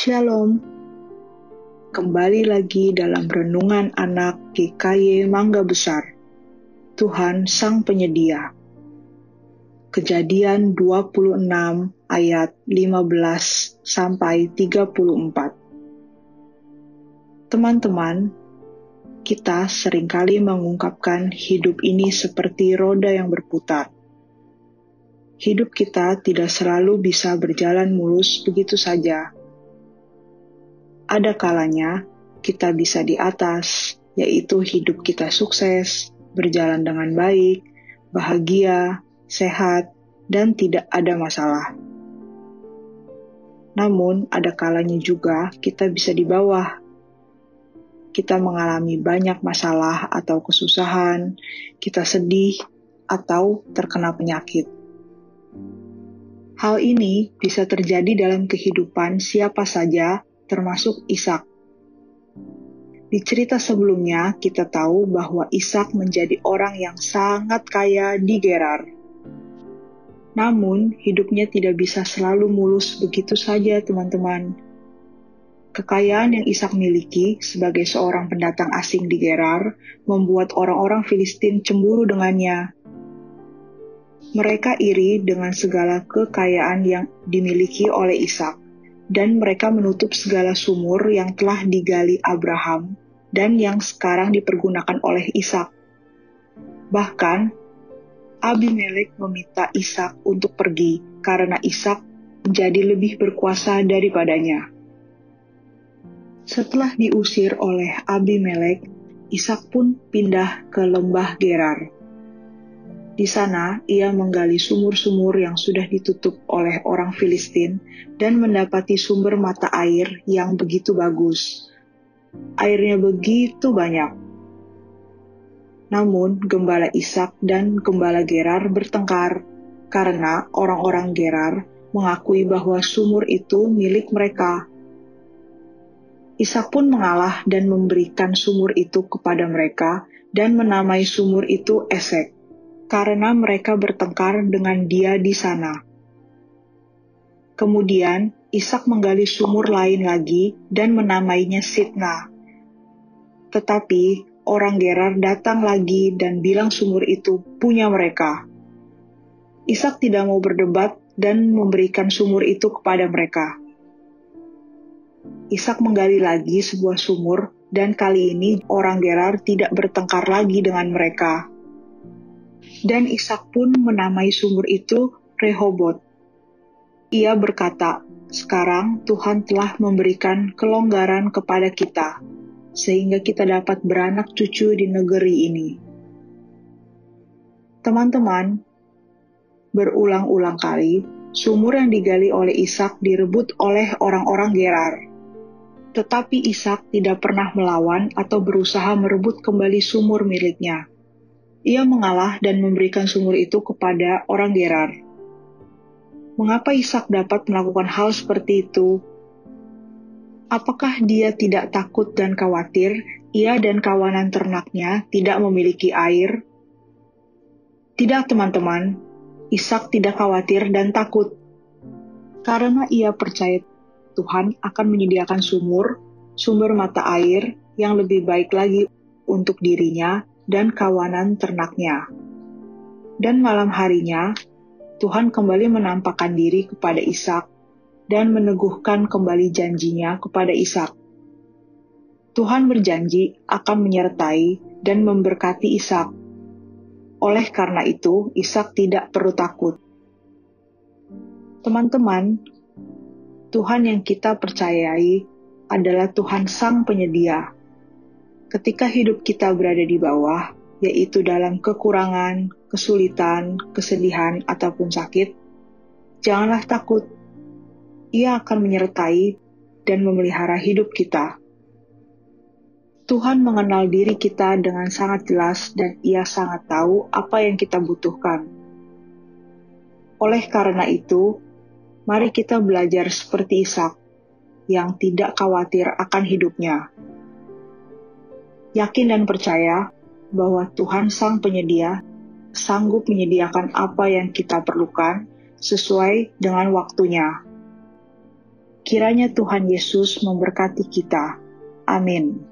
Shalom. Kembali lagi dalam renungan anak GKY Mangga Besar. Tuhan Sang Penyedia. Kejadian 26 ayat 15 sampai 34. Teman-teman, kita sering kali mengungkapkan hidup ini seperti roda yang berputar. Hidup kita tidak selalu bisa berjalan mulus begitu saja ada kalanya kita bisa di atas, yaitu hidup kita sukses, berjalan dengan baik, bahagia, sehat, dan tidak ada masalah. Namun, ada kalanya juga kita bisa di bawah. Kita mengalami banyak masalah atau kesusahan, kita sedih, atau terkena penyakit. Hal ini bisa terjadi dalam kehidupan siapa saja termasuk Ishak. Di cerita sebelumnya, kita tahu bahwa Ishak menjadi orang yang sangat kaya di Gerar. Namun, hidupnya tidak bisa selalu mulus begitu saja, teman-teman. Kekayaan yang Ishak miliki sebagai seorang pendatang asing di Gerar membuat orang-orang Filistin cemburu dengannya. Mereka iri dengan segala kekayaan yang dimiliki oleh Ishak dan mereka menutup segala sumur yang telah digali Abraham dan yang sekarang dipergunakan oleh Ishak. Bahkan, Abimelek meminta Ishak untuk pergi karena Ishak menjadi lebih berkuasa daripadanya. Setelah diusir oleh Abimelek, Ishak pun pindah ke lembah Gerar. Di sana, ia menggali sumur-sumur yang sudah ditutup oleh orang Filistin dan mendapati sumber mata air yang begitu bagus. Airnya begitu banyak. Namun, gembala Ishak dan gembala Gerar bertengkar karena orang-orang Gerar mengakui bahwa sumur itu milik mereka. Ishak pun mengalah dan memberikan sumur itu kepada mereka dan menamai sumur itu Esek karena mereka bertengkar dengan dia di sana. Kemudian Ishak menggali sumur lain lagi dan menamainya Sitna. Tetapi orang Gerar datang lagi dan bilang sumur itu punya mereka. Ishak tidak mau berdebat dan memberikan sumur itu kepada mereka. Ishak menggali lagi sebuah sumur dan kali ini orang Gerar tidak bertengkar lagi dengan mereka dan Ishak pun menamai sumur itu Rehobot. Ia berkata, sekarang Tuhan telah memberikan kelonggaran kepada kita, sehingga kita dapat beranak cucu di negeri ini. Teman-teman, berulang-ulang kali, sumur yang digali oleh Ishak direbut oleh orang-orang Gerar. Tetapi Ishak tidak pernah melawan atau berusaha merebut kembali sumur miliknya. Ia mengalah dan memberikan sumur itu kepada orang Gerar. Mengapa Ishak dapat melakukan hal seperti itu? Apakah dia tidak takut dan khawatir ia dan kawanan ternaknya tidak memiliki air? Tidak, teman-teman. Ishak tidak khawatir dan takut. Karena ia percaya Tuhan akan menyediakan sumur, sumber mata air yang lebih baik lagi untuk dirinya dan kawanan ternaknya. Dan malam harinya, Tuhan kembali menampakkan diri kepada Ishak dan meneguhkan kembali janjinya kepada Ishak. Tuhan berjanji akan menyertai dan memberkati Ishak. Oleh karena itu, Ishak tidak perlu takut. Teman-teman, Tuhan yang kita percayai adalah Tuhan Sang Penyedia ketika hidup kita berada di bawah, yaitu dalam kekurangan, kesulitan, kesedihan, ataupun sakit, janganlah takut. Ia akan menyertai dan memelihara hidup kita. Tuhan mengenal diri kita dengan sangat jelas dan ia sangat tahu apa yang kita butuhkan. Oleh karena itu, mari kita belajar seperti Ishak yang tidak khawatir akan hidupnya yakin dan percaya bahwa Tuhan Sang Penyedia sanggup menyediakan apa yang kita perlukan sesuai dengan waktunya. Kiranya Tuhan Yesus memberkati kita. Amin.